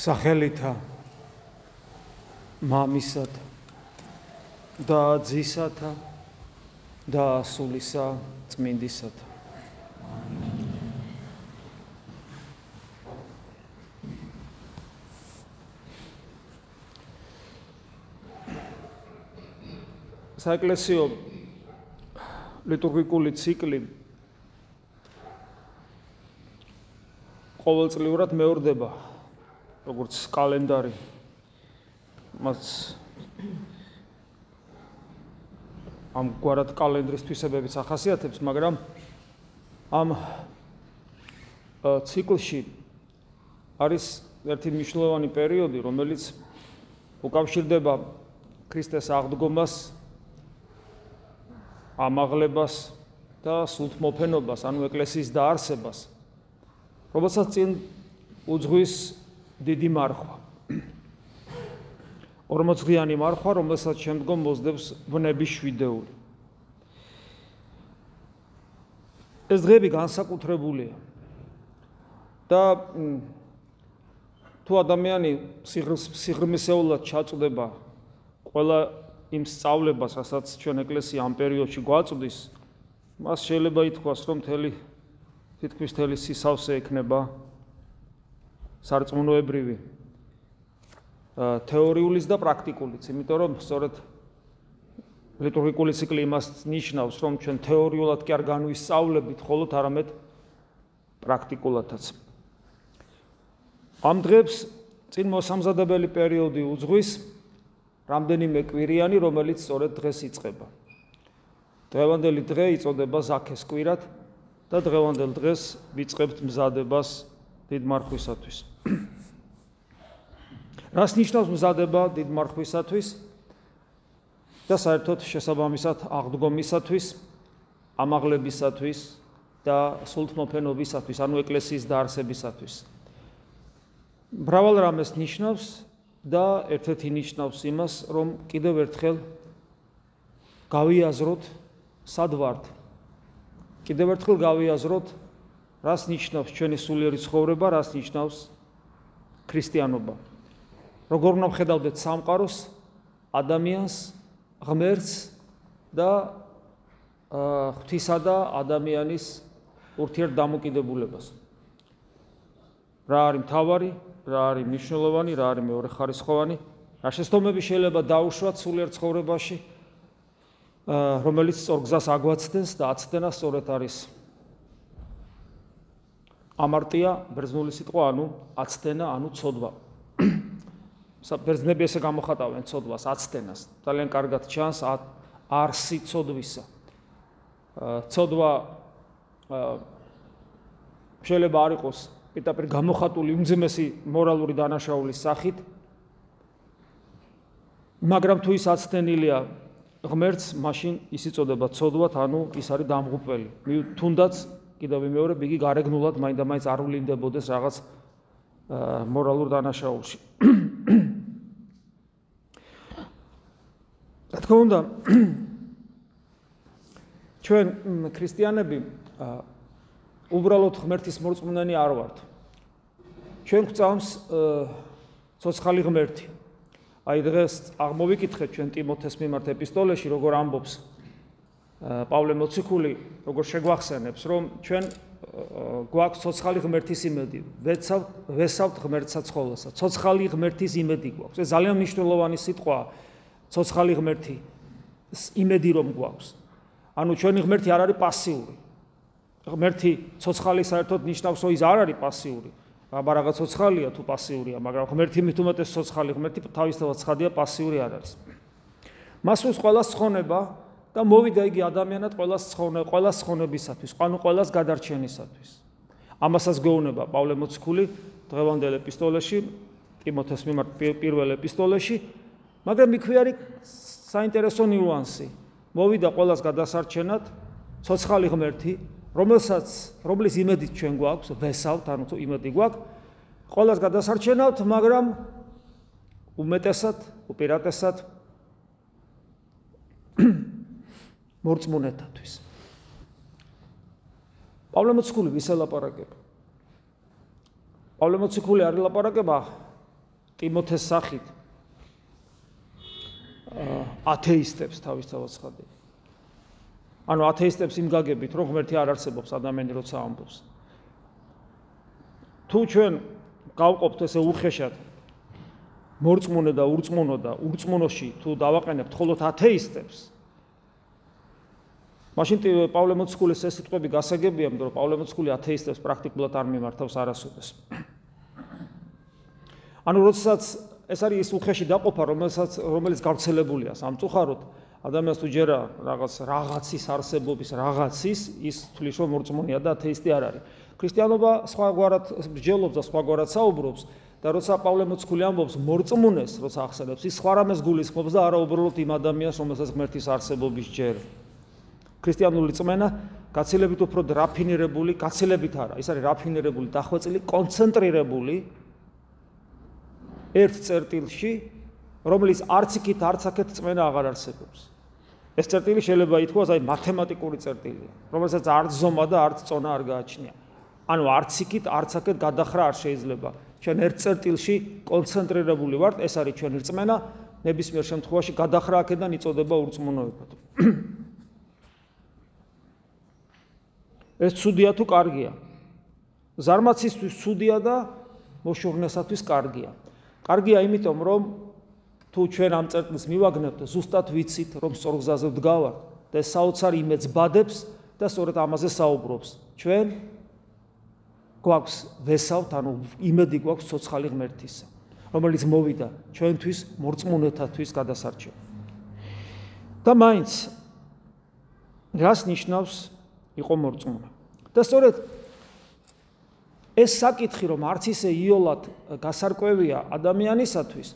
სახელითა მამისად და ძისათა და სულისა წმინდისათა. საეკლესიო ლიტურგიკული ციკლი ყოველწლიურად მეორდება როგორც კალენდარი მას ამ გვარად კალენდრის თვისებებიც ახასიათებს, მაგრამ ამ ციკლში არის ერთი მნიშვნელოვანი პერიოდი, რომელიც უკავშირდება ქრისტეს აღდგომას, ამაღლებას და სულთმოფენობას, ანუ ეკლესიის დაარსებას. რომელსაც წინ უძღვის დიდი მარხვა. 40-იანი მარხვა, რომელსაც შემდგომ მოძდებს ვნების შვიდეული. ეს დღეები განსაკუთრებულია. და თუ ადამიანი სიღრმისეულად ჩაწვდება ყველა იმ სწავლებას, რასაც ჩვენ ეკლესია ამ პერიოდში გვაწვდის, მას შეიძლება ითქვას, რომ თითქმის მთელი სისავსე ექნება სარწმუნოებრივი თეორიulis და პრაქტიკულიც, იმიტომ რომ სწორედ ლიტურგიკული ციკლი იმას ნიშნავს, რომ ჩვენ თეორიულად კი არ განვისწავლებით, ხოლოთ არამედ პრაქტიკულადაც. ამ დღებს წინ მოსამზადებელი პერიოდი უძღვის რამდენიმე კვირიანი, რომელიც სწორედ დღეს იწყება. დღევანდელი დღე იწოდება ზაქეს კვირად. და დღევანდელ დღეს ვიწყებთ მზადებას დიდ მარხვისათვის. რას ნიშნავს მზადება დიდ მარხვისათვის? და საერთოდ შესაბამისად აღდგომისათვის, ამაღლებისათვის და სულთმოფენობისათვის, ანუ ეკლესიის დაარსებისათვის. მრავალ რამეს ნიშნავს და ერთ-ერთი ნიშნავს იმას, რომ კიდევ ერთხელ გავიაზროთ სად ვართ კიდევ ერთხელ გავიაზროთ, რას ნიშნავს ჩვენი სულიერი ცხოვრება, რას ნიშნავს ქრისტიანობა. როგორ უნდა ხედავდეთ სამყაროს, ადამიანს, ღმერთს და ღვთისა და ადამიანის ურთიერთდამოკიდებულებას. რა არის მთავარი, რა არის მნიშვნელოვანი, რა არის მეორეხარისხოვანი? რა შეცდომები შეიძლება დაუშვათ სულიერ ცხოვრებაში? რომელიც სწორ გზას აგვაცდენს და აცდენა სწორად არის ამარტია ბერძნული სიტყვა ანუ აცდენა ანუ ცოდვა. ბერძნები ესე გამოხატავენ ცოდვას აცდენას. ძალიან კარგად ჩანს არსი ცოდვისა. ცოდვა შეიძლება არ იყოს პიტაპირ გამოხატული უმძიმესი მორალური დანაშაულის სახით მაგრამ თუ ის აცდენილია ღმერთს მაშინ ის იწოდება ცოდვათ, ანუ ის არის დამღუპველი. თუნდაც კიდევ მეორე ბიგი გარეგნულად მაინდა-მაინც არ ვლინდებოდეს რაღაც მორალურ დანაშაულში. რა თქმა უნდა ჩვენ ქრისტიანები უბრალოდ ღმერთის მორწმუნენი არ ვართ. ჩვენ გვწამს ცოცხალი ღმერთი. აი დღეს აღმოვიკითხეთ ჩვენ ტიმოთეს მიმართ ეპისტოლეში როგორ ამბობს პავლე მოციქული როგორ შეგვახსენებს რომ ჩვენ გვაქვს ცოცხალი ღმერთის იმედი ვეცავ ვესავთ ღმერთსა ცხოველსა ცოცხალი ღმერთის იმედი გვაქვს. ეს ძალიან მნიშვნელოვანი სიტყვა ცოცხალი ღმერთი იმედი რომ გვაქვს. ანუ ჩვენი ღმერთი არ არის პასიური. ღმერთი ცოცხალი საერთოდ ნიშნავს რომ ის არ არის პასიური. აბა რაღაც ცოცხალია თუ პასიურია, მაგრამ ღმერთი მით უმეტეს ცოცხალი, ღმერთი თავისთავად ცხადია, პასიური არ არის. მას ус ყოველას ცხონება და მოვიდა იგი ადამიანად ყოველას ცხონე, ყოველას ცხონებისათვის, ანუ ყოველას გადარჩენისათვის. ამასაც გეუბნება პავლე მოციქული დღევანდელ ეპისტოლეში, ტიმოთეს მიმართ პირველ ეპისტოლეში, მაგრამ იქვე არის საინტერესო ნიუანსი. მოვიდა ყოველას გადასარჩენად ცოცხალი ღმერთი, რომელსაც რომლის იმედით ჩვენ გვაქვს ვესავთ ანუ თუ იმედი გვაქვს ყოველას გადასარჩენავთ მაგრამ უმეტესად უპირატესად მორწმუნეთათვის პავლე მოციქული ვის ელაპარაკება პავლე მოციქული არ ელაპარაკება ტიმოთეს სახით ათეისტებს თავის თავაცხადი. ანუ ათეისტებს იმ გაგებით, რომ ღმერთი არ არსებობს ადამიანი როცა ამბობს. თუ ჩვენ გავყოფთ ესე უხეშად მორწმუნე და ურწმუნო და ურწმუნოში თუ დავაყენებთ მხოლოდ ათეისტებს მაშინ პავლე მოციქულის ეს სიტყვები გასაგებია, იმიტომ რომ პავლე მოციქული ათეისტებს პრაქტიკულად არ მიმართავს არასოდეს. ანუ როდესაც ეს არის ის უხეში დაყოფა, რომელსაც რომელიც გავრცელებულია სამწუხაროდ ადამიანს თუ ჯერა რაღაც რაღაცის არსებობის რაღაცის ის თulis რომ მორწმუნეა და ათეისტი არ არის. ქრისტიანობა სხვაგვარად ბჯელობს და სხვაგვარად საუბრობს და როცა პავლე მოციქული ამბობს მორწმუნეს, როცა ახსენებს, ის სხვა რამეს გულისხმობს და არა უბრალოდ იმ ადამიანს, რომელსაც ღმერთის არსებობის ჯერ. ქრისტიანული წმენა გაცილებით უფრო რაფინირებული, გაცილებით არა, ის არის რაფინირებული, დახვეწილი, კონცენტრირებული ერთ წერტილში, რომლის არც იქით არც აქეთ წმენა აღარ არსებობს. ეს წერტილი შეიძლება ითქვას აი მათემატიკური წერტილია, რომელსაც არც ზომა და არც წონა არ გააჩნია. ანუ არც იქით არც აქეთ გადახრა არ შეიძლება. ჩვენ ერთ წერტილში კონცენტრირებული ვართ, ეს არის ჩვენი რწმენა, ნებისმიერ შემთხვევაში გადახრა აქედან იწოდება ურწმუნოებად. ეს ცუდია თუ კარგია? ზარმაცისთვის ცუდია და მოშურნესათვის კარგია. კარგია იმიტომ, რომ თუ ჩვენ ამ წერტილს მივაგნებთ, ზუსტად ვიცით, რომ სწორ გზაზე ვდგავართ და საოცარ იმედს ბადებს და სწორედ ამაზე საუბრობს. ჩვენ გვაქვს ვესავთ, ანუ იმედი გვაქვს ცოცხალი ღმერთისა, რომელიც მოვიდა ჩვენთვის მორწმუნეთათვის გადასარჩევ. და მაინც რას ნიშნავს იყო მორწმუნე? და სწორედ ეს საკითხი რომ არც ისე იოლად გასარკვევია ადამიანისათვის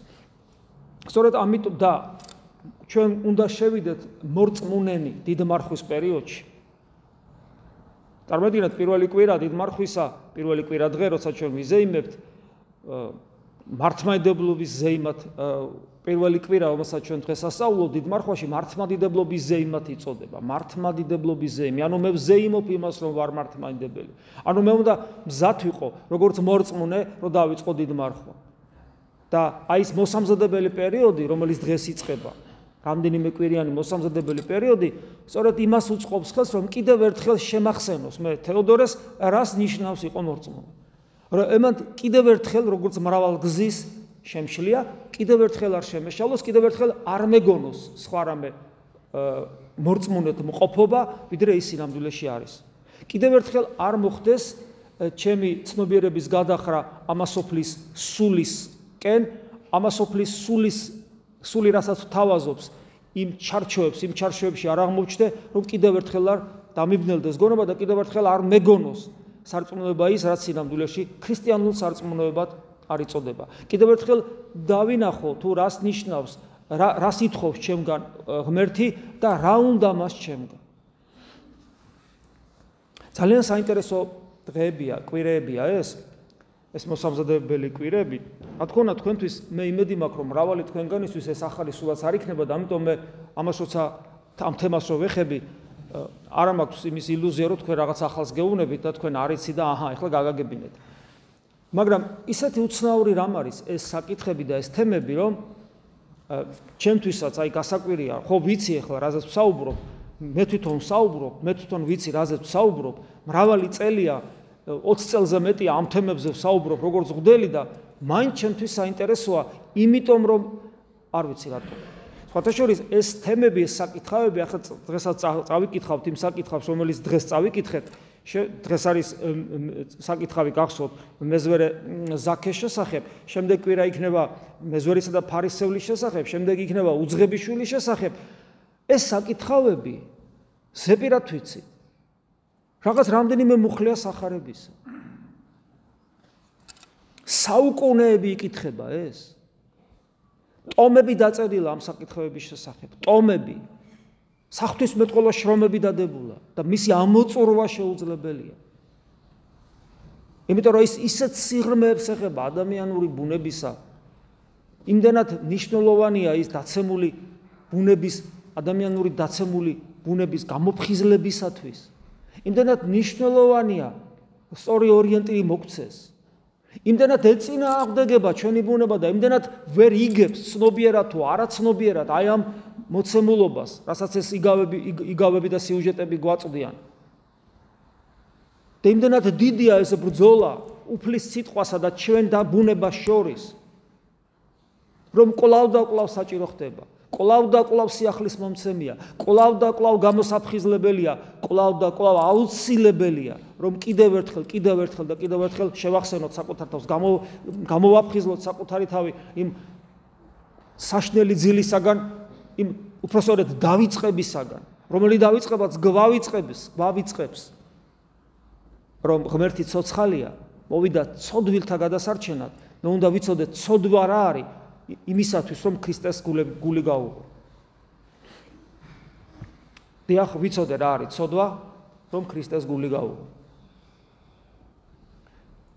სწორედ ამიტომ და ჩვენ უნდა შევიდეთ მორწმუნენი დიდ მარხვის პერიოდში წარმოგიდგენთ პირველი კვირა დიდ მარხვისა პირველი კვირა დღე როცა ჩვენ ვიზეიმებთ მართმადიდებლობის ზეიმად პირველი კვირა რომელსაც ჩვენ დღეს ასაულობ დიდ მარხვაში მართმადიდებლობის ზეიმად იწოდება მართმადიდებლობის ზეიმი. ანუ მე ვზეიმობ იმას რომ ვარ მართმადიდებელი ანუ მე უნდა მზად ვიყო როგორც მორწმუნე რომ დავიწყო დიდ მარხვა. და აი ეს მოსამზადებელი პერიოდი რომელიც დღეს იწყება რამდენიმე კვირიანი მოსამზადებელი პერიოდი სწორედ იმას უწყობს ხელს რომ კიდევ ერთხელ შემახსენოს. მე თეოდორეს რას ნიშნავს იყო მორწმუნე? რომ ემან კიდევ ერთხელ როგორც მრავალგზის შემშლია, კიდევ ერთხელ არ შემეშალოს, კიდევ ერთხელ არ მეგონოს სხვა რამე მორწმუნეთ მყოფობა, ვიდრე ის სინამდვილეში არის. კიდევ ერთხელ არ მოხდეს ჩემი ცნობიერების გადახრა ამასოფლის სულისკენ, ამასოფლის სულის სული რასაც თავაზობს იმ ჩარჩოებს, იმ ჩარჩოებში არ აღმოჩნდე, რომ კიდევ ერთხელ არ დამიბნელდეს გონობა და კიდევ ერთხელ არ მეგონოს სარწმუნოება ის, რაც სინამდვილეში ქრისტიანულ სარწმუნოებად არ იწოდება. კიდევ ერთხელ დავინახო თუ რას ნიშნავს, რა რას ითხოვს ჩემგან ღმერთი და რა უნდა მას ჩემგან. ძალიან საინტერესო დღეებია, კვირეებია ეს. ეს მოსამზადებელი კვირები. რა თქმა უნდა, თქვენთვის მე იმედი მაქვს, რომ მრავალი თქვენგანისთვის ეს ახალი სულაც არ იქნება და ამიტომ მე ამას როცა ამ თემას რო ვეხები, არ მაქვს იმის ილუზია, რომ თქვენ რაღაც ახალს გეუბნებით და თქვენ არ იცი და აჰა, ეხლა გაგაგებინეთ. მაგრამ ისეთი უცნაური რამ არის ეს საკითხები და ეს თემები, რომ ჩემთვისაც აი გასაკვირია, ხო ვიცი ახლა რაზეც ვსაუბრობ, მე თვითონ ვსაუბრობ, მე თვითონ ვიცი რაზეც ვსაუბრობ, მრავალი წელია 20 წელზე მეტი ამ თემებზე ვსაუბრობ, როგორც ღდელი და მაინც ჩემთვის საინტერესოა, იმიტომ რომ არ ვიცი რატო. ფათაშორის ეს თემები, ეს საკითხავები ახლა დღესაც წავიკითხავთ იმ საკითხავს, რომელიც დღეს წავიკითხეთ, დღეს არის საკითხავი გახსოვთ მეზვერე ზაქეს შესახებ, შემდეგ კვირა იქნება მეზვერისა და ფარისევლის შესახებ, შემდეგ იქნება უძღებიშვილის შესახებ. ეს საკითხავები ზეპირად ვიცი. რაღაც რამდენიმე მუხლია სახარებისა. საუკუნეები იკითხება ეს. ტომები დაწერილა ამ საკითხავების შესახებ. ტომები საფრთხისმეტყველო შრომები დადებულა და მისი ამოწურვა შეუძლებელია. იმიტომ რომ ის ისეთ სიღრმეებს ეხება ადამიანური ბუნებისა. იმდანაც ნიშნულოვანია ის დაცემული ბუნების ადამიანური დაცემული ბუნების გამოფხიზლებისათვის. იმდანაც ნიშნულოვანია სწორი ორიენტირი მოგცეს. იმდენად ეწინააღმდეგება ჩვენი ბუნება და იმდენად ვერ იგებს ცნობიერად თუ არაცნობიერად აი ამ მოცემულობას, რასაც ეს იგავები იგავები და სიუჟეტები გვაწვდიან. და იმდენად დიდია ეს ბრძოლა უფლის სიტყვასა და ჩვენ და ბუნებას შორის, რომ კვლავ და კვლავ საჭირო ხდება. კვლავ და კვლავ სიახლის მომცემია, კვლავ და კვლავ გამოსაფხიზლებელია, კვლავ და კვლავ აუცილებელია, რომ კიდევ ერთხელ, კიდევ ერთხელ და კიდევ ერთხელ შევახსენოთ საკუთარ თავს, გამოვაფხიზლოთ საკუთარი თავი იმ საშნელი ძილისაგან, იმ უпроსორედ დავიწყებისაგან, რომელი დავიწყებაც გვავიწყებს, გვავიწყებს. რომ ღმერთი ცოცხალია, მოვიდა ცოდვილთა გადასარჩენად, მე უნდა ვიცოდე ცოდვა რა არის, იმისათვის რომ ქრისტეს გული გაუღო. დიახ, ვიცოდე რა არის ცოდვა, რომ ქრისტეს გული გაუღო.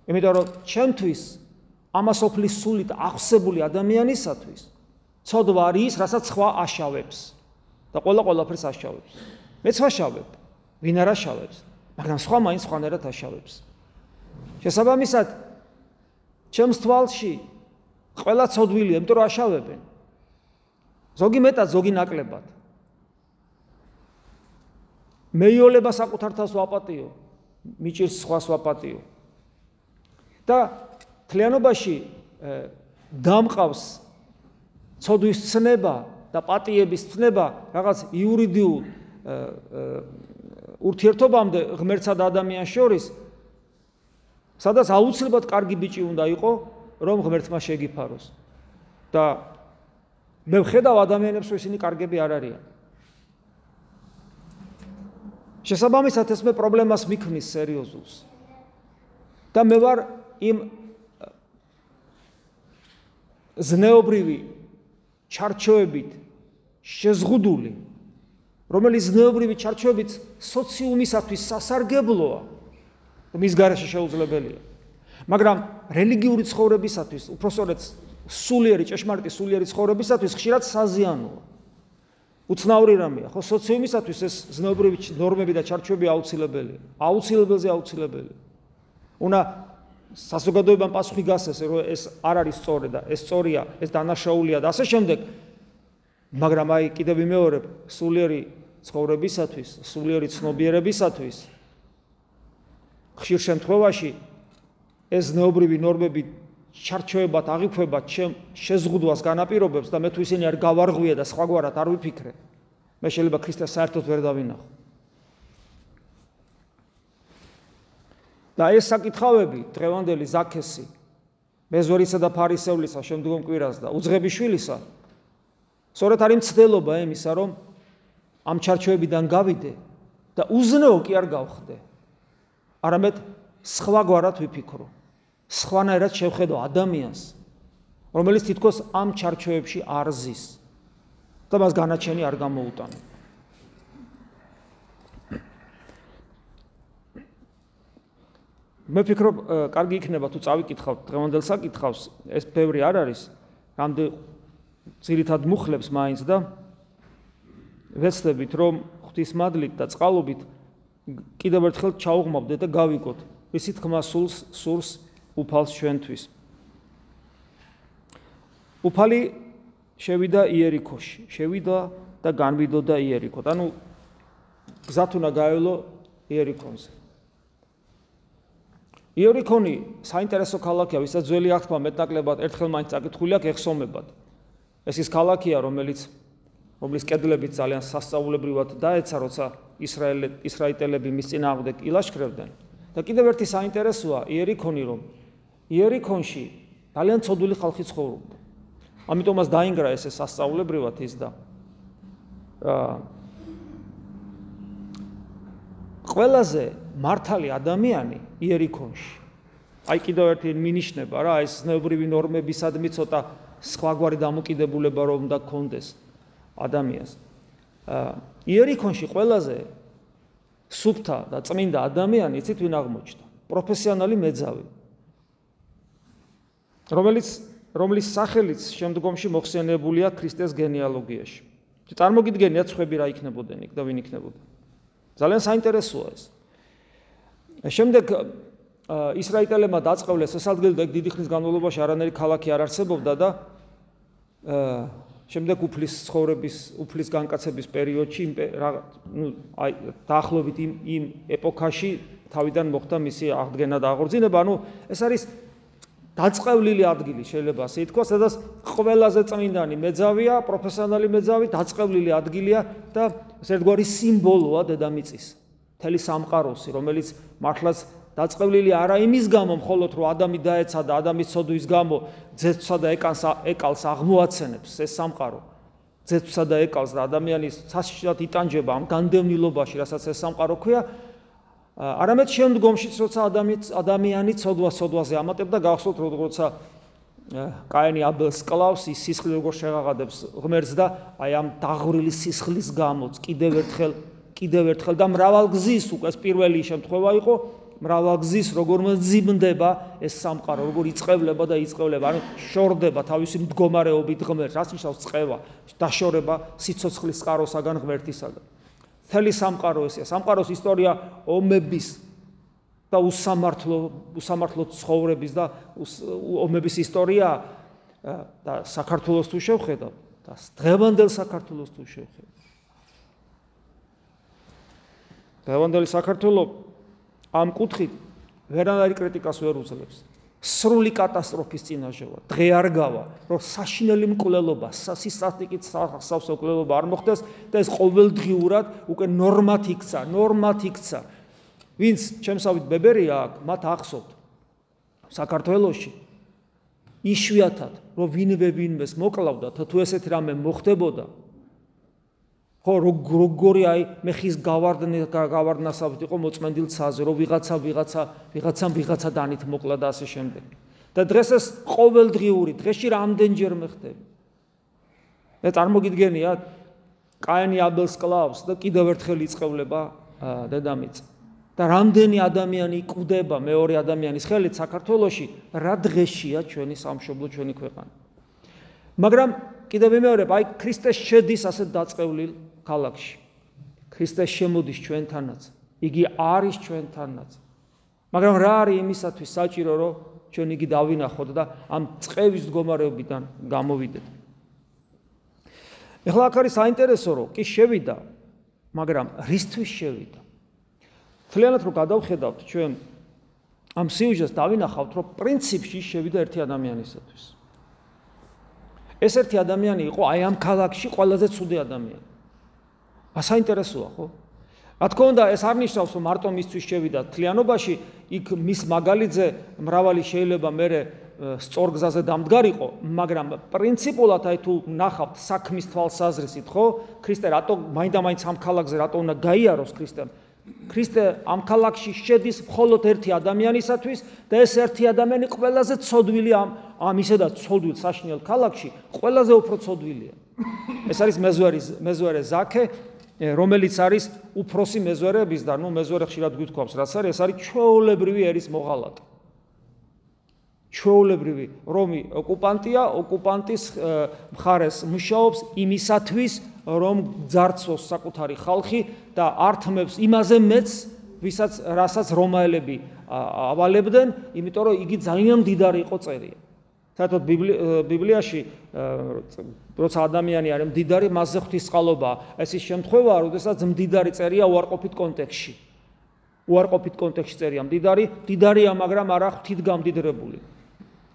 იმიტომ რომ ჩემთვის ამასოფლის სულით აღსებული ადამიანისათვის ცოდვა არის, რასაც სხვა აშავებს და ყველა ყველაფერს აშავებს. მეც ვაშავებ, ვინ არ აშავებს, მაგრამ სხვა მაინც სხვანაირად აშავებს. შესაბამისად ჩემს თვალში ყველა ცოდვილია, იმიტომ რომ აშავებენ. ზოგი მეტად, ზოგი ნაკლებად. მეიოლება საკუთარ თავს ვაპატიო, მიჭირს სხვას ვაპატიო. და თლიანობაში დამყავს ცოდვის ცნება და პატიების ცნება რაღაც იურიდიულ ურთიერთობამდე ღმერთსა და ადამიანს შორის სადაც აუცილებლად კარგი ბიჭი უნდა იყოს რომ ღმერთმა შეგიფაროს. და მე ვხედავ ადამიანებს, რომ ისინი კარგები არ არიან. შესაბამისად ეს მე პრობლემას მიქმნის სერიოზულს. და მე ვარ იმ ზნეობრივი ჩარჩოებით შეზღუდული, რომელიც ზნეობრივი ჩარჩოებით სოციუმისათვის სასარგებლოა, მის garaშე შეუძლებელია. მაგრამ რელიგიური ცხოვრებისათვის, უпроსორეთ სულიერი ჭეშმარიტი სულიერი ცხოვრებისათვის ხშირად საზიანოა. უცნაური რამეა, ხო, სოციუმისათვის ეს ზნეობრივი ნორმები და ჩარჩოები აუცილებელია. აუცილებელზე აუცილებელია. უნდა საზოგადოებამ პასუხი გასცეს, რომ ეს არ არის სწორი და ეს სწორია, ეს დანაშაულია და ასე შემდეგ. მაგრამ აი კიდევ ვიმეორებ, სულიერი ცხოვრებისათვის, სულიერი ცნობიერებისათვის ხშირ შემთხვევაში ეს ნეობრივი ნორმები ჩარჩოებად აღიქვება ჩემ შეზღუდვას განაპირობებს და მე თუ ისინი არ გავარღვია და სხვაგვარად არ ვიფიქრე მე შეიძლება ქრისტეს საერთოდ ვერ დავინახო. და ეს საკითხავები დღევანდელი ზაქესი მეზორისა და ფარისევლისა შემდგომ კვირას და უძღებიშვილისა სწორედ არის მცდელობა იმისა რომ ამ ჩარჩოებიდან გავიდე და უზნეო კი არ გავხდე. არამედ სხვაგვარად ვიფიქრო სხვანაირად შევხედო ადამიანს, რომელიც თითქოს ამ ჩარჩოებში არ ზის და მას განაჩენი არ გამოუტანა. მე ფიქრობ, კარგი იქნება თუ წავიკითხავთ დღევანდელ საკითხავს, ეს ბევრი არ არის, რამდე ძირითად მუხლებს მაინც და ვეცდებით რომ ღვთის მადლით და წყალობით კიდევ ერთხელ ჩაუღმავდეთ და გავიგოთ, ისი თქმა სულს სურს უფალს ჩვენთვის. უფალი შევიდა იერიქოში, შევიდა და განვიდოდა იერიქოთ. ანუ გზათ უნდა გაევლო იერიქონზე. იერიქონი საინტერესო ქალაქია, ვისაც ძველი აღთქმა მეტნაკლებად ერთხელ მაინც წაკითხული აქვს ეხსომებად. ეს ის ქალაქია, რომელიც რომლის კედლებით ძალიან სასწაულებრივად დაეცა, როცა ისრაელი ისრაელიტელები მის წინააღმდეგ ილაშქრებდნენ. და კიდევ ერთი საინტერესოა იერიქონი, რომ იერიქონში ძალიან ცოდული ხალხი ცხოვრობდა. ამიტომაც დაინგრა ესე სასწაულებრივად ის და ყველაზე მართალი ადამიანი იერიქონში. აი კიდევ ერთი მინიშნება რა, ეს ზნეობრივი ნორმებისადმი ცოტა სხვაგვარი დამოკიდებულება რომ უნდა კონდეს ადამიანს. აა იერიქონში ყველაზე სუფთა და წმინდა ადამიანი იცით ვინ აღმოჩნდა? პროფესიონალი მეძავი. რომელიც რომლის სახელიც შემდგომში მოხსენებულია ქრისტეს გენეალოგიაში. წარმოგიდგენიათ ხვები რა იქნებოდნენ იქ და ვინ იქნებოდა. ძალიან საინტერესოა ეს. შემდეგ ისრაელელებმა დაწყავლეს ეს ადგილი და დიდი ხნის განმავლობაში არანაირი ქალაქი არ არსებობდა და შემდეგ უფლის ცხოვრების, უფლის განკაცების პერიოდში ნუ აი დაახლოებით იმ იმ ეპოქაში თავიდან მოხდა მისი აღდგენა და აღორძინება, ანუ ეს არის დაწყევლილი ადგილი შეიძლება ასე ითქვას, სადაც ყველაზე წმინდანი მეძავია, პროფესიონალი მეძავი, დაწყევლილი ადგილია და ეს ერთგვარი სიმბოლოა დედამიწის. მთელი სამყაროსი, რომელიც მართლაც დაწყევლილი არა იმის გამო, მხოლოდ რომ ადამი დაეცა და ადამის ცოდვის გამო ძეცსა და ეკალს ეკალს აღმოაცენებს ეს სამყარო. ძეცსა და ეკალს და ადამიანის საშიშად იტანჯება ამ განდევნილობაში, რასაც ეს სამყარო ქვია, არამედ შემდგომშიც როცა ადამიანი ადამიანი ცოდვა-ცოდვაზე ამატებდა გახსოვთ როცა კაინი აბელს კლავს ის სისხლი როგორ შეღაღადებს ღმერთს და აი ამ დაღვრილი სისხლის გამოც კიდევ ერთხელ კიდევ ერთხელ და მრავალგზის უკვე ეს პირველი შემთხვევა იყო მრავალგზის როგორ მძიმდება ეს სამყარო როგორ იწევლება და იწევლება ანუ შორდება თავისი მდგომარეობით ღმერთს რაც ნიშნავს წევა? დაშორება სიცოცხლის წყაროსაგან ღმერთისაგან. მთელი სამყარო ესეა. სამყაროს ისტორია ომების და უსამართლო უსამართლო ცხოვრების და ომების ისტორია. და საქართველოს თუ შევხედავ? და დღევანდელ საქართველოს თუ შევხედავ? დღევანდელი საქართველოს ამ კუთხით ვერანაირი კრიტიკას ვერ უძლებს სრული კატასტროფის წინაშეა. დღე არ გავა, რომ საშინელი მკვლელობა, სასისტატიკით სასავს მკვლელობა არ მოხდეს და ეს ყოველდღიურად უკვე ნორმად იქცა, ნორმად იქცა. ვინც ჩემსავით ბებერია აქ, მათ ახსოვთ საქართველოში იშვიათად, რომ ვინმე ვინმეს მოკლავდა, თუ ესეთი რამე მოხდებოდა, ხო როგორი აი მე ხის გავარდნე გავარდნასავით იყო მოწმენდილ ცაზე რომ ვიღაცა ვიღაცა ვიღაცამ ვიღაცა დანით მოკლა და ასე შემდეგ. და დღეს ეს ყოველდღიური დღეში რამდენჯერ მეხდება მე წარმოგიდგენია კაინი აბელს კლავს და კიდევ ერთხელ იწყევლება დედამიწა. და რამდენი ადამიანი კვდება მეორე ადამიანის ხელით საქართველოში რა დღეშია ჩვენი სამშობლო ჩვენი ქვეყანა? მაგრამ კიდევ მეორე აი ქრისტეს შედის ასე დაწყევლილ ქალაქში. ქრისტე შემოდის ჩვენთანაც. იგი არის ჩვენთანაც. მაგრამ რა არის იმისათვის საჭირო, რომ ჩვენ იგი დავინახოთ და ამ წევის მდგომარეობიდან გამოვიდეთ? ეხლა აქ არის საინტერესო, რომ კი შევიდა, მაგრამ რისთვის შევიდა? თლიანად რო გადავხედავთ ჩვენ ამ სიუჟეტს დავინახავთ, რომ პრინციპში შევიდა ერთი ადამიანისათვის. ეს ერთი ადამიანი იყო აი ამ ქალაქში ყველაზე ცუდი ადამიანი. ასაინტერესოა ხო? რა თქმა უნდა ეს არ ნიშნავს რომ მარტო მისთვის შევიდა თლიანობაში იქ მის მაგალიძე მრავალი შეიძლება მე სწორგზაზე დამდგარიყო მაგრამ პრინციპულად აი თუ ნახავთ საქმის თვალსაზრისით ხო? ქრისტე რატო მაინდა-მაინც ამ ქალაქზე რატო უნდა გაიაროს ქრისტე? ქრისტე ამ ქალაქში შედის მხოლოდ ერთი ადამიანისათვის და ეს ერთი ადამიანი ყველაზე ცოდვილი ამ ამ ისედაც ცოდვილ საშინელ ქალაქში ყველაზე უფრო ცოდვილია. ეს არის მეზვერის მეზვერე ზაქე რომელიც არის უფროსი მეზვერეების და ნუ მეზვერე ხშირად გვითხოვს რაც არის ეს არის ჩვეულებრივი ერის მოღალატე. ჩვეულებრივი რომი ოკუპანტია ოკუპანტის მხარეს მუშაობს იმისათვის რომ ძარცოს საკუთარი ხალხი და ართმევს იმაზე მეც ვისაც რასაც რომაელები ავალებდნენ იმიტომ რომ იგი ძალიან მდიდარი იყო წერია საერთოდ ბიბლიაში როცა ადამიანი არის მდიდარი, მასზე ღვთისყალობა. ეს ის შემთხვევაა, როდესაც მდიდარი წერია უარყოფით კონტექსში. უარყოფით კონტექსში წერია მდიდარი, მდიდარია, მაგრამ არა ღვთით გამდიდრებული.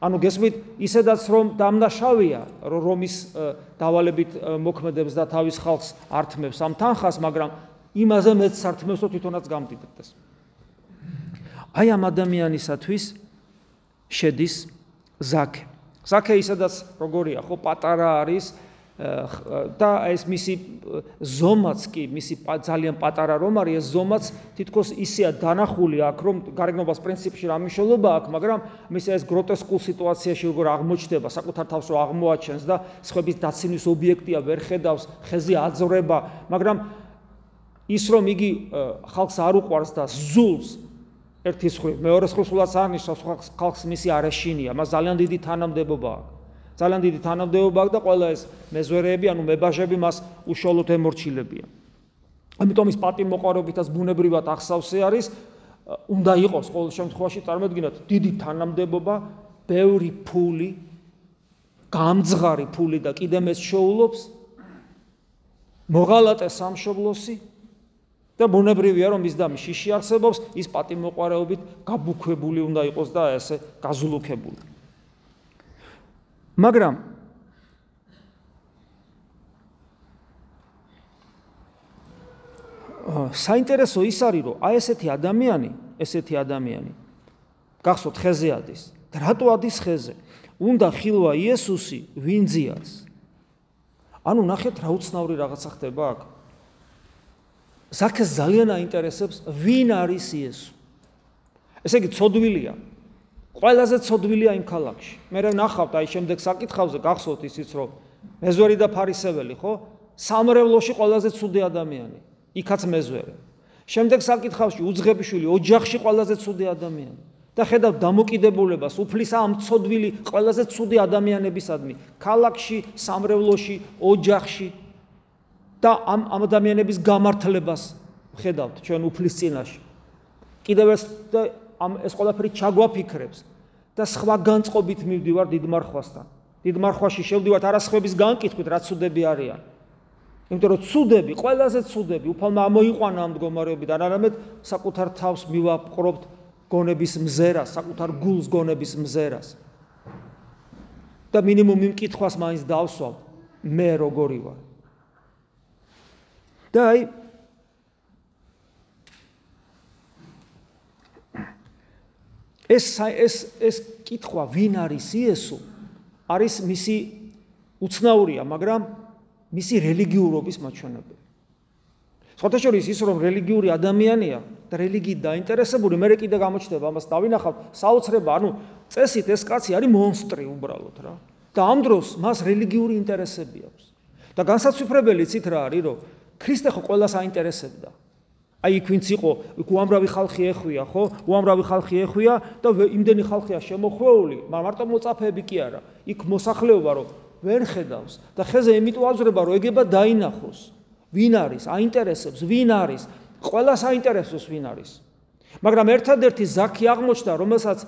ანუ გესმით, ისედაც რომ დამნაშავია, რომ რომის დავალებით მოქმედებს და თავის ხალხს ართმევს ამ თანხას, მაგრამ იმაზე მეც სართმევს, რომ თვითონაც გამდიდრდეს. აი ამ ადამიანისათვის შედის ზაქე. ზაქე ისედაც როგორია ხო პატარა არის და ეს მისი ზომაც კი მისი ძალიან პატარა რომ არის ეს ზომაც თითქოს ისეა დანახული აქ რომ გარეგნობას პრინციპში რა მნიშვნელობა აქვს მაგრამ მის ეს გროტესკულ სიტუაციაში როგორ აღმოჩნდება საკუთარ თავს რო აღმოაჩენს და სხვების დაცინის ობიექტია ვერ ხედავს ხეზე აძრება მაგრამ ის რომ იგი ხალხს არ უყვარს და ზულს ერთი ხრი მეორე ხსულაც არნიშნავს ხალხს ხალხს მისი არეშინია. მას ძალიან დიდი თანამდებობა აქვს. ძალიან დიდი თანამდებობა აქვს და ყველა ეს მეზვერეები ანუ მებაჟები მას უშუალოდ ემორჩილებიან. ამიტომ ის პატიმოყარობითაც ბუნებრივად ახსავსე არის. უნდა იყოს ყოველ შემთხვევაში წარმოედგინოთ დიდი თანამდებობა, ბევრი ფული, გამძღარი ფული და კიდე მეს შოულობს მოღალატე სამშობლოსი და მონებრივია რომ ის დამი შიში არსებობს, ის პატიმოყარეობით გაბუქვებული უნდა იყოს და ესე გაზულუქებული. მაგრამ საინტერესო ის არის, რომ აი ესეთი ადამიანი, ესეთი ადამიანი გახსოვთ ხეზე ადის. და რატო ადის ხეზე? უნდა ხილვა იესოსი ვინ ძიას? ანუ ნახეთ რა უცნაური რაღაცა ხდება აქ. ზაქეს ძალიან აინტერესებს ვინ არის იესო. ესე იგი ცოდვილია. ყველაზე ცოდვილია იმ ქალაქში. მე რა ნახავთ აი შემდეგ საკითხავზე გახსოვთ ისიც რომ მეზვერი და ფარისეველი ხო? სამრევლოში ყველაზე ცუდი ადამიანი. იქაც მეზვერე. შემდეგ საკითხავში უძღებიშვილი ოჯახში ყველაზე ცუდი ადამიანი. და ხედავ დამოკიდებულებას უფლისა ამ ცოდვილი ყველაზე ცუდი ადამიანებისადმი, ქალაქში, სამრევლოში, ოჯახში და ამ ამ ადამიანების გამართლებას ხედავთ ჩვენ უფლის წინაშე. კიდევ ეს ამ ეს ყველაფერი ჩაგვაფიქრებს და სხვა განწყობით მივდივარ დიდ მარხვასთან. დიდ მარხვაში შევდივართ არასხების განკითხვით, რაც ცუდები არიან. იმიტომ რომ ცუდები, ყველაზე ცუდები, უფალმა ამოიყვანა ამ მდგომარეობიდან, არამედ საკუთარ თავს მივაპყრობთ გონების მზერას, საკუთარ გულს გონების მზერას. და მინიმუმ იმ კითხვას მაინც დავსვავ, მე როგორი ვარ? და აი ეს ეს ეს კითხვა ვინ არის იესო? არის მისი უცნაურია, მაგრამ მისი რელიგიურობის მაჩვენებელი. შეხოთაშორის ის რომ რელიგიური ადამიანია და რელიგიით დაინტერესებული, მე კიდე გამოჩნდება ამას დავინახავ საოცრება, ანუ წესით ეს კაცი არის მონსტრი უბრალოდ რა. და ამ დროს მას რელიგიური ინტერესები აქვს. და განსაცვიფრებელი ცით რა არის, რომ ქრისტე ხო ყველას აინტერესებდა. აი იქ ვინც იყო, იქ უამრავი ხალხი ეხვია, ხო? უამრავი ხალხი ეხვია და იმდენი ხალხია შემოხვეული, მარტო მოწაფეები კი არა. იქ მოსახლეობა რომ ვერ ხედავს და ხეზე იმიტომ აზრება რომ ეგება დაინახოს. ვინ არის? აინტერესებს? ვინ არის? ყველას აინტერესებს ვინ არის. მაგრამ ერთადერთი ზაქი აღმოჩნდა რომელსაც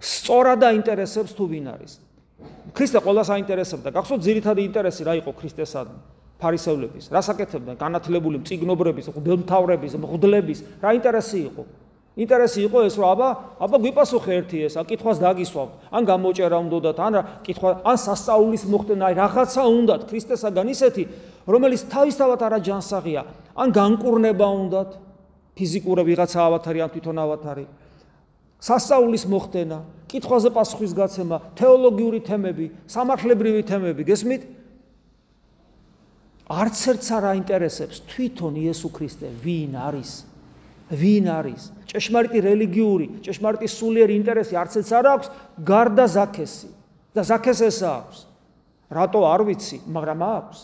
სწორად აინტერესებს თუ ვინ არის. ქრისტე ყველას აინტერესებდა. გახსოვთ ძირითადი ინტერესი რა იყო ქრისტესადმი ფარისევლების რასაკეთებდნენ განათლებული მწიგნობრების მღვდელმთავრების მღვდლების. რა ინტერესი იყო? ინტერესი იყო ეს რომ აბა აბა გვიპასუხე ერთი ეს აკითხვას დაგისვავ ან გამოჭერა უნდათ ან კითხვა ან სასწაულის მოხდენა აი რაღაცა უნდათ ქრისტესაგან ისეთი რომელიც თავისთავად არა ჯანსაღია. ან განკურნება უნდათ ფიზიკური ვიღაცა ავათარი ან თვითონ ავათარი. სასწაულის მოხდენა კითხვაზე პასუხის გაცემა თეოლოგიური თემები სამართლებრივი თემები გესმით არც ერთს არ აინტერესებს თვითონ იესო ქრისტე ვინ არის ვინ არის? ჭეშმარიტი რელიგიური, ჭეშმარიტი სულიერი ინტერესი არც ეს არ აქვს, გარდა ზაქესი. და ზაქეს ეს აქვს. რატო არ ვიცი, მაგრამ აქვს.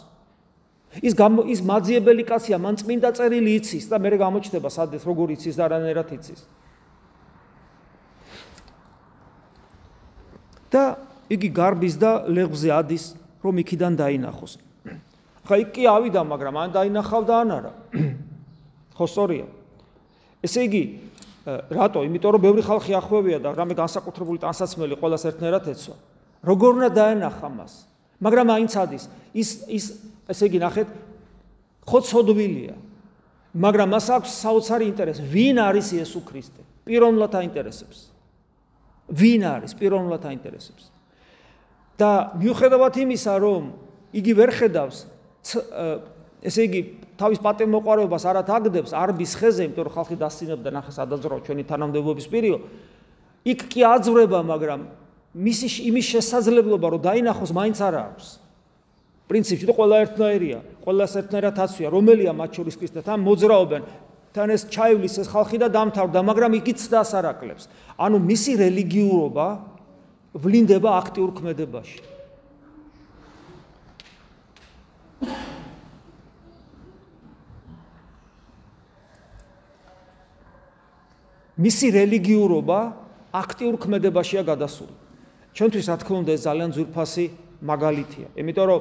ის ის მაძიებელი კაცია, მან წმინდა წერილი იცის და მე გამოჩნდება სადეს როგორ იცის და რანერად იცის. და იგი გარბის და ლეღვზე ადის, რომ იქიდან დაინახოს. ხა იქ კი ავიდა, მაგრამ ან დაინახავდა ან არა. ხო სწორია. ესე იგი რატო? იმიტომ რომ ბევრი ხალხი ახვევია და რამე განსაკუთრებული ტანსაცმელი ყოველას ერთნაირად ეცვა. როგორ უნდა დაენახა მას? მაგრამ აინც ადის ის ის ესე იგი ნახეთ ხოცოდვილია. მაგრამ მას აქვს საოცარი ინტერესი. ვინ არის იესო ქრისტე? პიროვნულად აინტერესებს. ვინ არის? პიროვნულად აინტერესებს. და მიუხედავად იმისა, რომ იგი ვერ ხედავს ესე იგი თავის პატიმოყარეობას არათ აგდებს არბის ხეზე, იმიტომ რომ ხალხი დასცინებდა ნახე სადაზრო ჩვენი თანამდებობის პირიო. იქ კი აძვრება, მაგრამ მისი იმის შესაძლებლობა რომ დაინახოს მაინც არ აქვს. პრინციპში თუ ყველა ერთნაირია, ყველას ერთნაირად აცვია, რომელია მათ შორის ქრისტე, თან მოძრაობენ, თან ეს ჩაივლის ეს ხალხი და დამთავრდა, მაგრამ იგი ცდას არ აკლებს. ანუ მისი რელიგიურობა ვლინდება აქტიურ ქმედებაში. მისი რელიგიურობა აქტიურ ქმედებაშია გადასული. ჩვენთვის რა თქმა უნდა ეს ძალიან ძვირფასი მაგალითია, იმიტომ რომ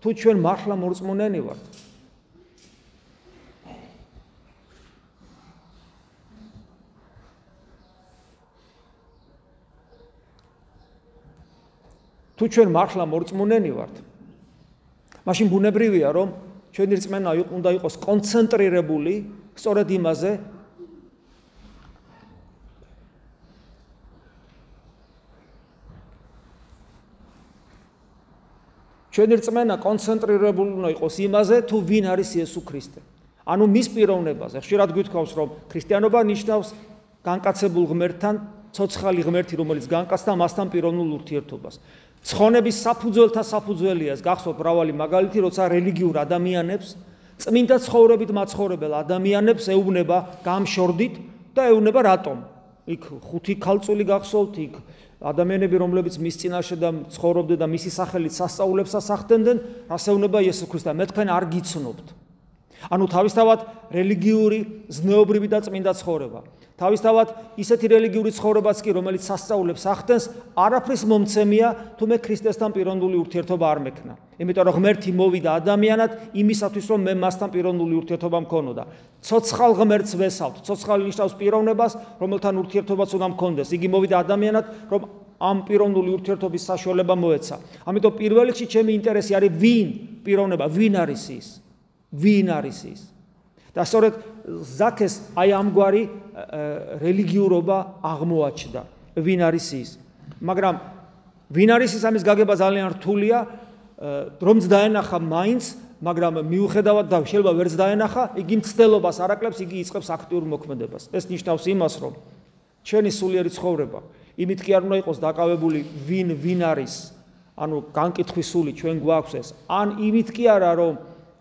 თუ ჩვენ მართლა მორწმუნენი ვართ თუ ჩვენ მართლა მორწმუნენი ვართ მაშინ ბუნებრივია რომ ჩვენი რწმენა უნდა იყოს კონცენტრირებული სწორედ იმაზე ჩვენი რწმენა კონცენტრირებული უნდა იყოს იმაზე თუ ვინ არის იესო ქრისტე. ანუ მის პიროვნებაზე. ხშირად გვითხოვს რომ ქრისტიანობა ნიშნავს განკაცებულ ღმერთთან ცოცხალი ღმერთი რომელიც განკაცდა მასთან პიროვნულ ურთიერთობას. ცხონების საფუძველთა საფუძველიას გახსოვთ მრავალი მაგალითი როცა რელიგიურ ადამიანებს წმინდა ცხოვრებით მაცხოვრებელ ადამიანებს ეუბნება გამშორდით და ეუბნება რატომ იქ ხუთი ქალწული გახსოვთ იქ ადამიანები რომლებიც მის წინაშე და ცხოვრობდნენ და მისი სახელით სასწაულებს ასახდენდნენ რასეუნება იესო ქრისტე. მე თქვენ არ გიცნობთ ანუ თავისთავად რელიგიური ზნეობრივი და წმინდა ცხოვრება. თავისთავად ისეთი რელიგიური ცხოვრებაც კი, რომელიც სასწაულებს ახდენს, არაფრის მომცემია, თუ მე ქრისტესთან პიროვნული ურთიერთობა არ მექნა. იმიტომ რომ ღმერთი მოვიდა ადამიანად იმისათვის, რომ მე მასთან პიროვნული ურთიერთობა მქონოდა. ცოცხალ ღმერთს ვესავთ. ცოცხალი ნიშნავს პიროვნებას, რომელთან ურთიერთობაც უნდა მქონდეს. იგი მოვიდა ადამიანად, რომ ამ პიროვნული ურთიერთობის საშუალება მოეცა. ამიტომ პირველ რიგში ჩემი ინტერესი არის ვინ პიროვნება, ვინ არის ის? ვინ არის ის? და სწორედ ზაქეს აი ამგვარი რელიგიურობა აღმოაჩნდა. ვინ არის ის? მაგრამ ვინ არის ის ამის გაგება ძალიან რთულია, რომც დაენახა მაინც, მაგრამ მიუხედავად და შეიძლება ვერც დაენახა, იგი მცდელობას არაკლებს, იგი იწყებს აქტიურ მოქმედებას. ეს ნიშნავს იმას, რომ ჩვენი სულიერი ცხოვრება იმით კი არ უნდა იყოს დაკავებული ვინ ვინ არის, ანუ განკითხვის სული ჩვენ გვაქვს ეს, ან იმით კი არა რომ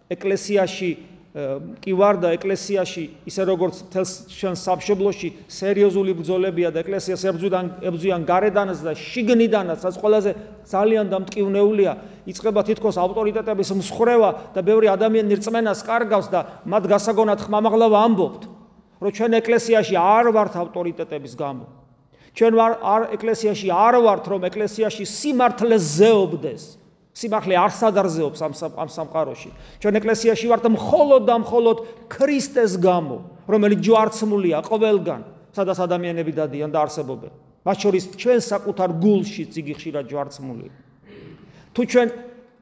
ეკლესიაში კი ვარ და ეკლესიაში ისე როგორც თელს ჩვენ სამშობლოში სერიოზული ბრძოლებია და ეკლესიას ებძვიდან ებძვიან გარედანაც და შიგნიდანაც რაც ყველაზე ძალიან დამტკივნეულია. იწება თითქოს ავტორიტეტების მსხრევა და ბევრი ადამიანი რწმენას კარგავს და მათ გასაგონად ხმამაღლავ ამბობთ რომ ჩვენ ეკლესიაში არ ვართ ავტორიტეტების გამო. ჩვენ ვარ არ ეკლესიაში არ ვართ რომ ეკლესიაში სიმართლე ზეობდეს სიმართლე არ სადარზეობს ამ ამ სამყაროში. ჩვენ ეკლესიაში ვართ მხოლოდ და მხოლოდ ქრისტეს გამო, რომელიც ჯვარცმულია ყველგან, სადაც ადამიანები დადიან და არსებობენ. მათ შორის ჩვენ საკუთარ გულში ციგი ხშირად ჯვარცმულია. თუ ჩვენ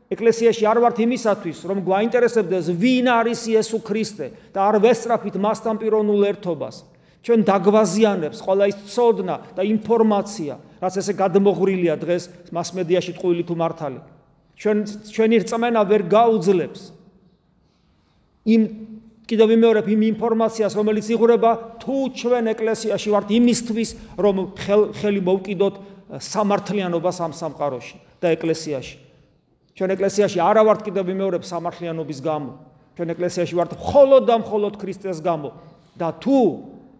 ეკლესიაში არ ვართ იმისათვის, რომ გვაინტერესებდეს ვინ არის იესო ქრისტე და არ ვესწრაფით მასთან პიროვნულ ერთობას, ჩვენ დაგვაზიანებს ყველა ის ცოდნა და ინფორმაცია, რაც ესე გადმოღრილია დღეს მასმედიაში ტყუილი თუ მართალი. ჩვენ ჩვენი რწმენა ვერ გაუძლებს. იმ კიდევ ვიმეორებ იმ ინფორმაციას რომელიც იღურება თუ ჩვენ ეკლესიაში ვართ იმისთვის რომ ხელი მოვკიდოთ სამართლიანობას ამ სამყაროში და ეკლესიაში. ჩვენ ეკლესიაში არა ვართ კიდევ ვიმეორებ სამართლიანობის გამო. ჩვენ ეკლესიაში ვართ მხოლოდ და მხოლოდ ქრისტეს გამო. და თუ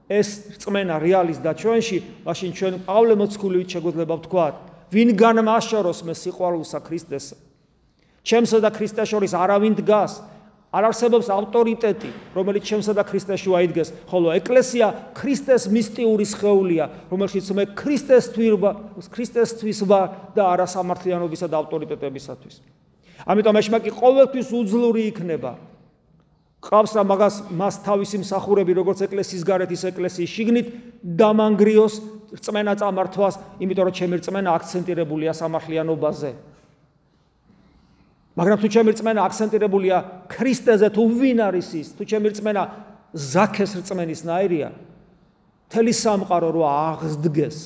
ეს რწმენა რეალის და ჩვენში მაშინ ჩვენ პავლე მოციქულივით შეგვეძლება ვთქვა ვინ განმაშოროს მე სიყვარულსა ქრისტესა ჩემსა და ქრისტეს შორის არავინ დგას. არ არსებობს ავტორიტეტი რომელიც ჩემსა და ქრისტეს შუა იდგეს ხოლო ეკლესია ქრისტეს მისტიური სხეულია რომელშიც მე ქრისტეს თვირვა ქრისტესთვის ვარ და არა სამართლიანობისა და ავტორიტეტებისათვის. ამიტომ ეშმაკი ყოველთვის უძლური იქნება. ყავს რა მაგას მას თავისი მსახურები როგორც ეკლესიის გარეთ ის ეკლესიის შიგნით დამანგრიოს რწმენა წამართვას იმიტომ რომ ჩემი რწმენა აქცენტირებულია სამართლიანობაზე მაგრამ თუ ჩემი რწმენა აქცენტირებულია ქრისტეზე თუ ვინ არის ის? თუ ჩემი რწმენა ზაქეს რწმენის ნაირია? თელი სამყარო რო აღსდგეს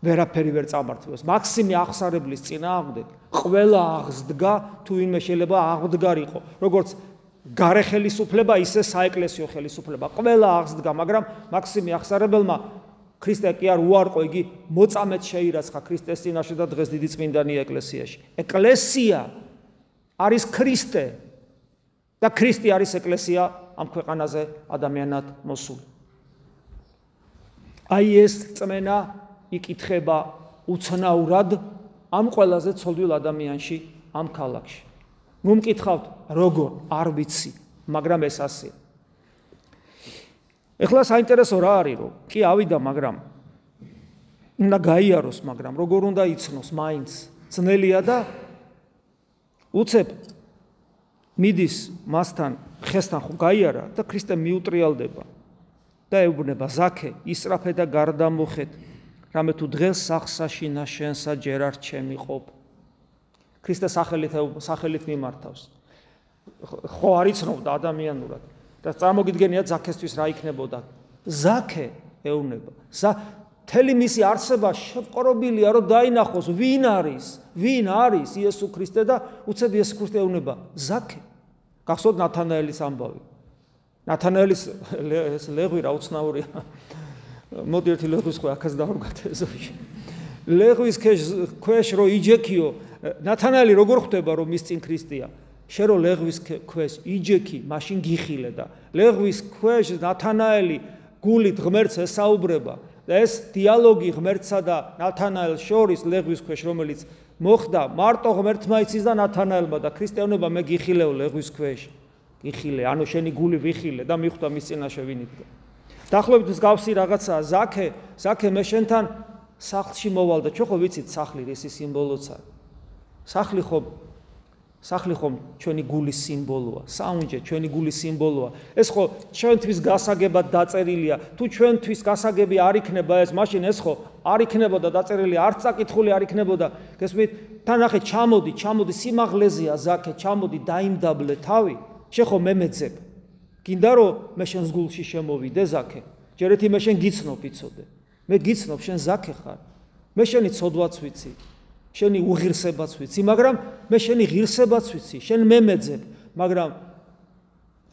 ვერაფერი ვერ წამართვეს მაქსიმი აღსარებლის წინააღმდეგ ყველა აღსდგა თუ ვინმე შეიძლება აღდგარიყო. როგორც გარე ხელისუფლება ისე საეკლესიო ხელისუფლება. ყველა აღსდგა მაგრამ მაქსიმი აღსარებელმა ქრისტე კი არ უარყო იგი მოწამეთ შეირაცხა ქრისტეს წინაშე და დღეს დიდი წმინდანია ეკლესიაში. ეკლესია არის ქრისტე და ქრისტე არის ეკლესია ამ ქვეყანაზე ადამიანად მოსული. აი ეს წმენა იკითხება უცნაურად ამ ყველაზე ცოდვილ ადამიანში ამ ქალაქში. მომკითხავთ როგორ არ ვიცი, მაგრამ ეს ასეა. ეხლა საინტერესო რა არის რომ კი ავიდა მაგრამ უნდა გაიაროს მაგრამ როგორ უნდა იცნოს მაინც? ძნელია და უცებ მიდის მასთან ხესთან ხო გაიარა და ქრისტე მიუტრიალდება და ეუბნება ზაქე ისრაფე და გარდამოხეთ რამე თუ დღეს სახსაში ნაშენსა ჯერ არ ჩემიყობ ქრისტე სახელით სახელით მიმართავს. ხო არ იცნობდა ადამიანურად და წარმოგიდგენია ზაქესთვის რა იქნებოდა? ზაქე ეუბნება. ზა თელი მისი არსება შეყრობილია რომ დაინახოს ვინ არის ვინ არის იესო ქრისტე და უცებ იესო ქრისტე ეუბნება ზაქე. გახსოვთ ნათანაელის ამბავი. ნათანაელის ეს ლეღვი რა უცნაურია მოდი ერთი ლეგვის ხო ახაც დავრგათ ეზოში. ლეგვის ქვეშ რო იჯექიო ნათანაელი როგორ ხვდება რომ ის წინ ქრისტეა შე რო ლეგვის ქვეშ იჯექი მაშინ გიხილე და ლეგვის ქვეშ ნათანაელი გულით ღმერთს ესაუბრება და ეს დიალოგი ღმერთსა და ნათანაელს შორის ლეგვის ქვეშ რომელიც მოხდა მარტო ღმერთმა იცის და ნათანაელმა და ქრისტიანობა მე გიხილეო ლეგვის ქვეშ. გიხილე ანუ შენი გული ვიხილე და მიხვდა მის წინაშე ვინით და დახლობით მსგავსი რაღაცაა. ზაქე ზაქე მე შენთან სახლში მოვალ და ჩვენ ხო ვიცით სახლი რისი სიმბოლოა სახლი ხო სახლი ხო ჩვენი გულის სიმბოლოა საუნჯე ჩვენი გულის სიმბოლოა. ეს ხო ჩვენთვის გასაგებად დაწერილია. თუ ჩვენთვის გასაგები არ იქნება ეს მაშინ ეს ხო არ იქნებოდა დაწერილი არც წაკითხული არ იქნებოდა. გესმით? თან ახე ჩამოდი ჩამოდი სიმაღლეზეა ზაქე ჩამოდი დაიმდაბლე თავი. შეხო მე მეძებ. გინდა რომ მე შენს გულში შემოვიდე ზაქე. ჯერ ერთი მე შენ გიცნობ იცოდე. მე გიცნობ შენ ზაქე ხარ. მე შენი ცოდვაც ვიცი შენი უღირსებაც ვიცი მაგრამ მე შენი ღირსებაც ვიცი შენ მე მეძებ მაგრამ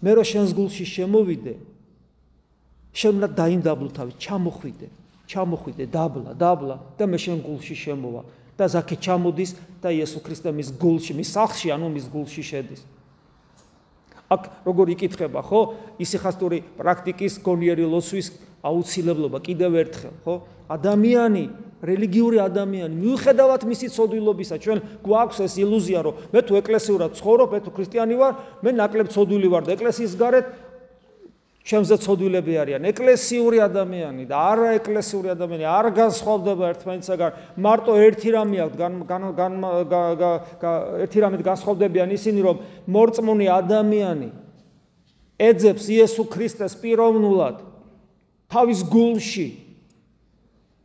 მე რო შენს გულში შემოვიდე შენ უნდა დაინდაბლო თავი ჩამოხვიდე ჩამოხვიდე დაბლა დაბლა და მე შენ გულში შემოვა და ზაქე ჩამოდის და იესო ქრისტე მის გულში მის სახლში ანუ მის გულში შედის. აქ როგორ იკითხება ხო? ისიხასტური პრაქტიკის გონიერი ლოცვის აუცილებლობა კიდევ ერთხელ ხო? ადამიანი რელიგიური ადამიანი მიუხედავად მისი ცოდვილობისა ჩვენ გვაქვს ეს ილუზია რომ მე თუ ეკლესიურად ცხოვრობ მე თუ ქრისტიანი ვარ მე ნაკლებ ცოდვილი ვარ და ეკლესიის გარეთ ჩემზე ცოდვილები არიან. ეკლესიური ადამიანი და არა ეკლესიური ადამიანი არ განსხვავდება ერთმანეთსაგან მარტო ერთი რამე აქვს გან ერთი რამეთ განსხვავდებიან ისინი რომ მორწმუნე ადამიანი ეძებს იესო ქრისტეს პიროვნულად თავის გულში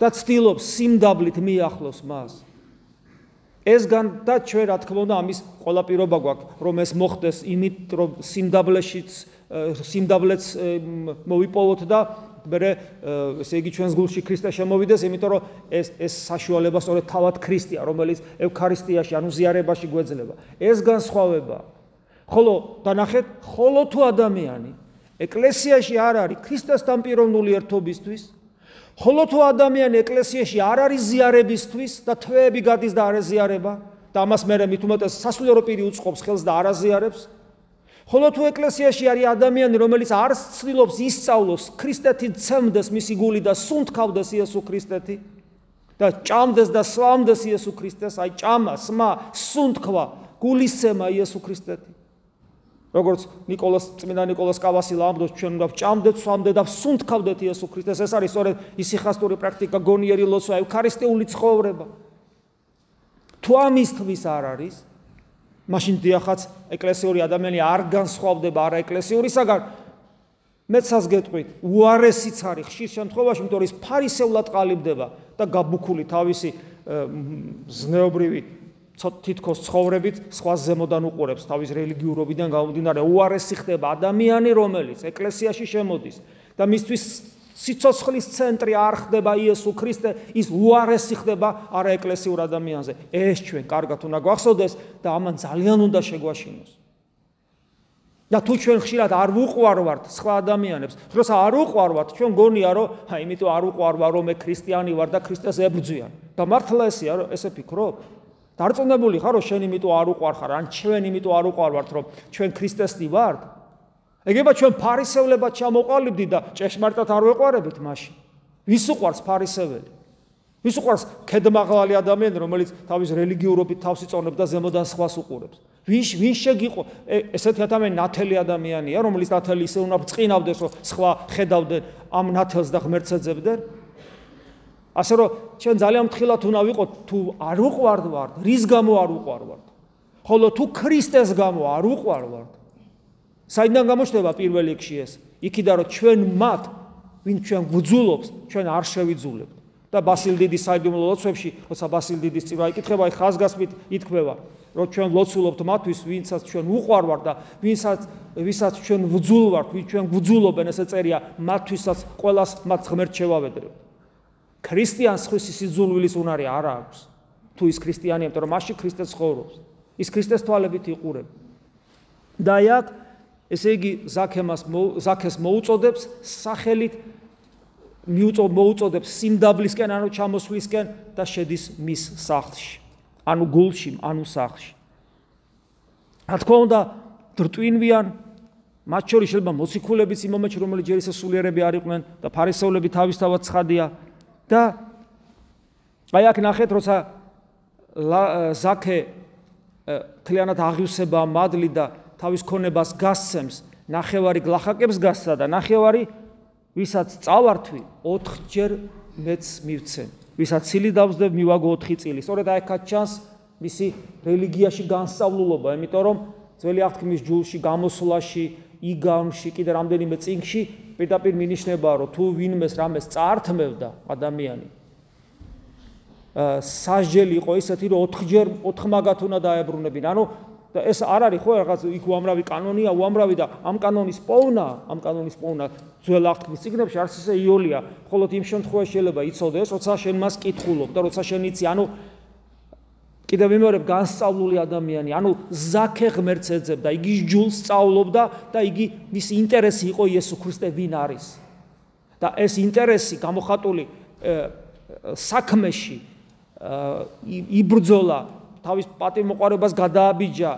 და ცდილობს სიმდაბლით მიახლოს მას ეს გან და ჩვენ რა თქმა უნდა ამის ყოლა პირობა გვაქვს რომ ეს მოხდეს იმით რომ სიმდაბლეშიც სიმდაბლეც მოვიპოვოთ და მე ესე იგი ჩვენს გულში ქრისტე შემოვიდეს, იმიტომ რომ ეს ეს საშუალება სწორედ თავად ქრისტეა, რომელიც ევქარისტიაში, ანუ ზიარებაში გვეძლება. ეს განსხვავება. ხოლო დანახეთ, ხოლო თუ ადამიანი ეკლესიაში არ არის ქრისტესთან პიროვნული ერთობისთვის, ხოლო თუ ადამიანი ეკლესიაში არ არის ზიარებისთვის და თვეები გადის და არ ეზიარება, და ამას მე მით უმეტეს სასულიერო პირი უწყობს ხელს და არ აზიარებს, ხოლო თუ ეკლესიაში არის ადამიანი, რომელიც არ ცდილობს ისწავლოს ქრისტეთი ცემდეს მისი გული და სუნთქავდეს იესო ქრისტეთი და ჭამდეს და სვამდეს იესო ქრისტეს, აი ჭამა, სმა, სუნთქვა, გულისცემა იესო ქრისტეთი. როგორც نيكოლას წმინდა نيكოლას კავასილა ამბობს ჩვენ უნდა ვჭამდეთ, სვამდეთ და სუნთქავდეთ იესო ქრისტეს. ეს არის სწორედ ის სიხასტური პრაქტიკა, გონიერი ლოცვა, ევქარისტიული ცხოვრება. თუ ამისთვის არ არის, მაშინ დიახაც ეკლესიური ადამიანი არ განსხვავდება არა ეკლესიურისაგან, მეც სასგეთყვით, უარესიც არის ხშირ შემთხვევაში, იმიტომ რომ ის ფარისეულად ყალიბდება და გაბუქული თავისი ზნეობრივი თითქოს ცხოვრებით სხვა ზემოდან უყურებს თავის რელიგიურობიდან გამომდინარე უარესი ხდება ადამიანი რომელიც ეკლესიაში შემოდის და მისთვის სიცოცხლის ცენტრი არ ხდება იესო ქრისტე, ის უარესი ხდება არა ეკლესიურ ადამიანზე. ეს ჩვენ კარგად უნდა გვახსოვდეს და ამან ძალიან უნდა შეგვაშინოს. და თუ ჩვენ ხშირად არ ვუყვარვართ სხვა ადამიანებს, როცა არ უყვარვართ, ჩვენ გონია რომ აი იმიტომ არ უყვარვა რომ მე ქრისტიანი ვარ და ქრისტეს ებრძვიან. და მართლა ესეა რომ ესე ფიქრობ? დარწმუნებული ხარ რომ შენ იმიტომ არ უყვარხარ, ან ჩვენ იმიტომ არ უყვარვართ რომ ჩვენ ქრისტესნი ვართ? ეგება ჩვენ ფარისევლებად ჩამოყალიბდი და ჭეშმარიტად არ ვეყარებით მაშინ. ვის უყარს ფარისეველი? ვის უყარს ქედმაღალი ადამიანი, რომელიც თავის რელიგიურობით თავს იწონებს და ზემოდან სხვას უყურებს? ვინ ვინ შეგიყო ესეთი ადამიანი ნათელი ადამიანია, რომელიც ნათელი ისე უნდა წინავდეს, რომ სხვა ხედავდნენ ამ ნათელს და ღმერთს ეძებდნენ? ასე რომ ჩვენ ძალიან მთხილად უნდა ვიყოთ თუ არ უყვარდვართ, რის გამო არ უყვარვართ? ხოლო თუ ქრისტეს გამო არ უყვარვართ, საიდან გამოჩნდება პირველ რიგში ეს? იქიდან რომ ჩვენ მათ ვინ ჩვენ გვძულობს, ჩვენ არ შევიძულებთ. და ბასილ დიდის საიდუმლო ლოცვებში, როცა ბასილ დიდის წინა იკითხება, აი ხაზგასმით ითქვება, რომ ჩვენ ლოცულობთ მათთვის, ვინცაც ჩვენ უყვარვარ და ვინცაც ვისაც ჩვენ ვძულვართ, ვინ ჩვენ ვძულობენ, ესე წერია, მათთვისაც ყოველას მათ ღმერთ შევავედრებთ. ქრისტიანს ხვისი სიძულვილის უნარი არ აქვს. თუ ის ქრისტიანია, იმიტომ რომ მასში ქრისტე ცხოვრობს. ის ქრისტეს თვალებით იყურება. და აქ ესე იგი ზაქემას ზაქეს მოუწოდებს სახელით მიუწო მოუწოდებს სიმდაბლისკენ ანუ ჩამოსვლისკენ და შედის მის სახლში. ანუ გულში, ანუ სახლში. რა თქმა უნდა, დრტვინვიან მათ შორის შეიძლება მოციქულებიც იმ მომენტში რომელიც ჯერ ისე სულიერები არ იყვნენ და ფარისევლები თავისთავად ცხადია და აი აქ ნახეთ როცა ზაქე თლიანად აღივსება მადლი და თავის ქონებას გასცემს, ნახევარი გლახაკებს გასცა და ნახევარი ვისაც წავართვი 4ჯერ მეც მივცემ. ვისაც ცილი დავსდებ, მივაგო 4 წილი. სწორედ აი აქაც ჩანს მისი რელიგიაში განსწავლულობა, იმიტომ რომ ძველი აღთქმის ჯულში, გამოსვლაში, იგამში, კიდე რამდენიმე წინგში პირდაპირ მინიშნებაა, რომ თუ ვინმეს რამეს წაართმევდა ადამიანი, სასჯელი იყო ისეთი, რომ 4ჯერ 4 მაგათ უნდა დაებრუნებინ. ანუ და ეს არ არის ხო რაღაც იქ უამრავი კანონია, უამრავი და ამ კანონის პოვნა, ამ კანონის პოვნა ძველ აღთქმის ციგნებში არც ისე იოლია, ხოლო იმ შემთხვევაში შეიძლება იცოდეს, როცა შენ მას კითხულობ და როცა შენ იცი, ანუ კიდევ ვიმეორებ განსწავლული ადამიანი, ანუ ზაქე ღმერთს ეძებდა, იგი ჯულს სწავლობდა და იგი მის ინტერესი იყო იესო ქრისტე ვინ არის. და ეს ინტერესი გამოხატული საქმეში იბრძოლა თავის პატიმოყარებას გადააბიჯა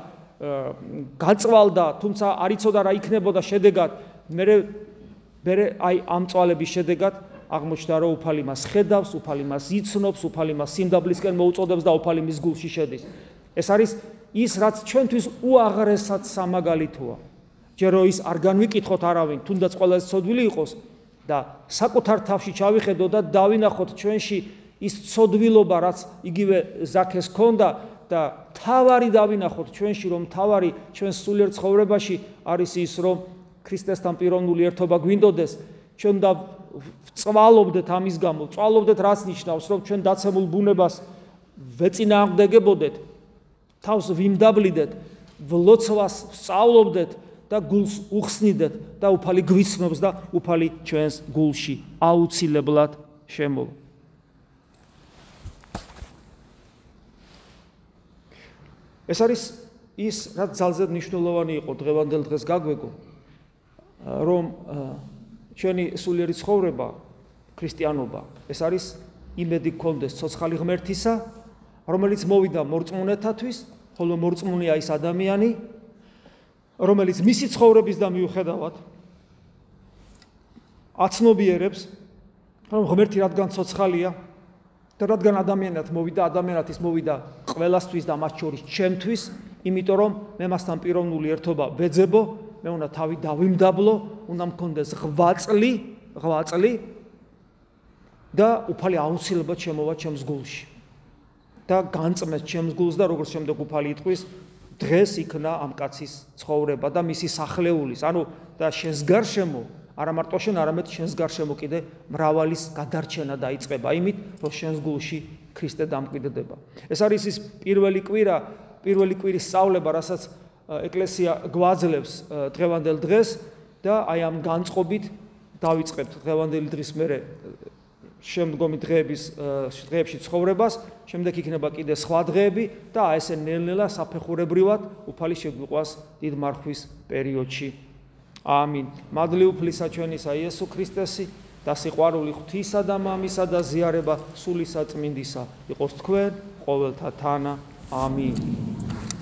გაწვალდა თუმცა არ იცოდა რა იქნებოდა შედეგად მე მე აი ამ წვალების შედეგად აღმოჩნდა რომ უფალი მას ხედავს უფალი მას იცნობს უფალი მას სიმდაბლისკენ მოუწოდებს და უფალი მის გულში შედის. ეს არის ის რაც ჩვენთვის უაღრესად სამაგალითოა. ჯერ რომ ის არ განვიკითხოთ არავინ თუნდაც ყველაზე ცოდვილი იყოს და საკუთარ თავში ჩავიხედოთ და დავინახოთ ჩვენში ის ცოდვილობა რაც იგივე ზაქეს ქონდა და თავარი დავინახოთ ჩვენში რომ თავარი ჩვენ სულიერ ცხოვრებაში არის ის რომ ქრისტესთან პიროვნული ერთობა გვინდოდეს. ჩვენ და წვალობდეთ ამის გამო წვალობდეთ რაც ნიშნავს რომ ჩვენ დაცემულ ბუნებას ვეწინააღმდეგებოდეთ თავს ვიმდაბლიდეთ ვლოცვას სწავლობდეთ და გულს უხსნიდეთ და უფალი გვიცნობს და უფალი ჩვენს გულში აუცილებლად შემოვა. ეს არის ის რაც ძალზედ მნიშვნელოვანი იყო დღევანდელ დღეს გაგვეგო რომ ჩვენი სულიერი ცხოვრება ქრისტიანობა ეს არის იმედი გქონდეს ცოცხალი ღმერთისა რომელიც მოვიდა მორწმუნეთათვის ხოლო მორწმუნეა ის ადამიანი რომელიც მისი ცხოვრების და მიუხედავად აცნობიერებს რომ ღმერთი რადგან ცოცხალია და რადგან ადამიანად მოვიდა, ადამიანად ის მოვიდა ყველასთვის და მათ შორის ჩემთვის, იმიტომ რომ მე მასთან პიროვნული ერთობა ვეძებო, მე უნდა თავი დავიმდაბლო, უნდა მქონდეს ღვაწლი, ღვაწლი და უფალი აუცილებლად შემოვა ჩემს გულში. და განწმეს ჩემს გულს და როგორც შემდეგ უფალი იტყვის, დღეს იქნა ამ კაცის ცხოვრება და მისი სახლეულის, ანუ და შენს გარშემო არა მარტო შენ, არამედ შენს გარშემო კიდე მრავალის გადარჩენა დაიწყება იმით, რომ შენს გულში ქრისტე დამკვიდრდება. ეს არის ის პირველი კვირა, პირველი კვირის სწავლება, რასაც ეკლესია გვაძლევს დღევანდელ დღეს და აი ამ განწყობით დავიწყებთ დღევანდელი დღის მერე შემდგომი დღეების დღეებში ცხოვრებას, შემდეგ იქნება კიდე სხვა დღეები და აი ესე ნელ-ნელა საფეხურებრივად უფალი შეგვიყვას დიდ მარხვის პერიოდში. ამინ. მადლი უფლისა ჩვენისა იესო ქრისტესი და სიყვარული ღვთისა და მამისა და ზიარება სული საწმინდისა იყოს თქვენ ყოველთა თანა. ამინ.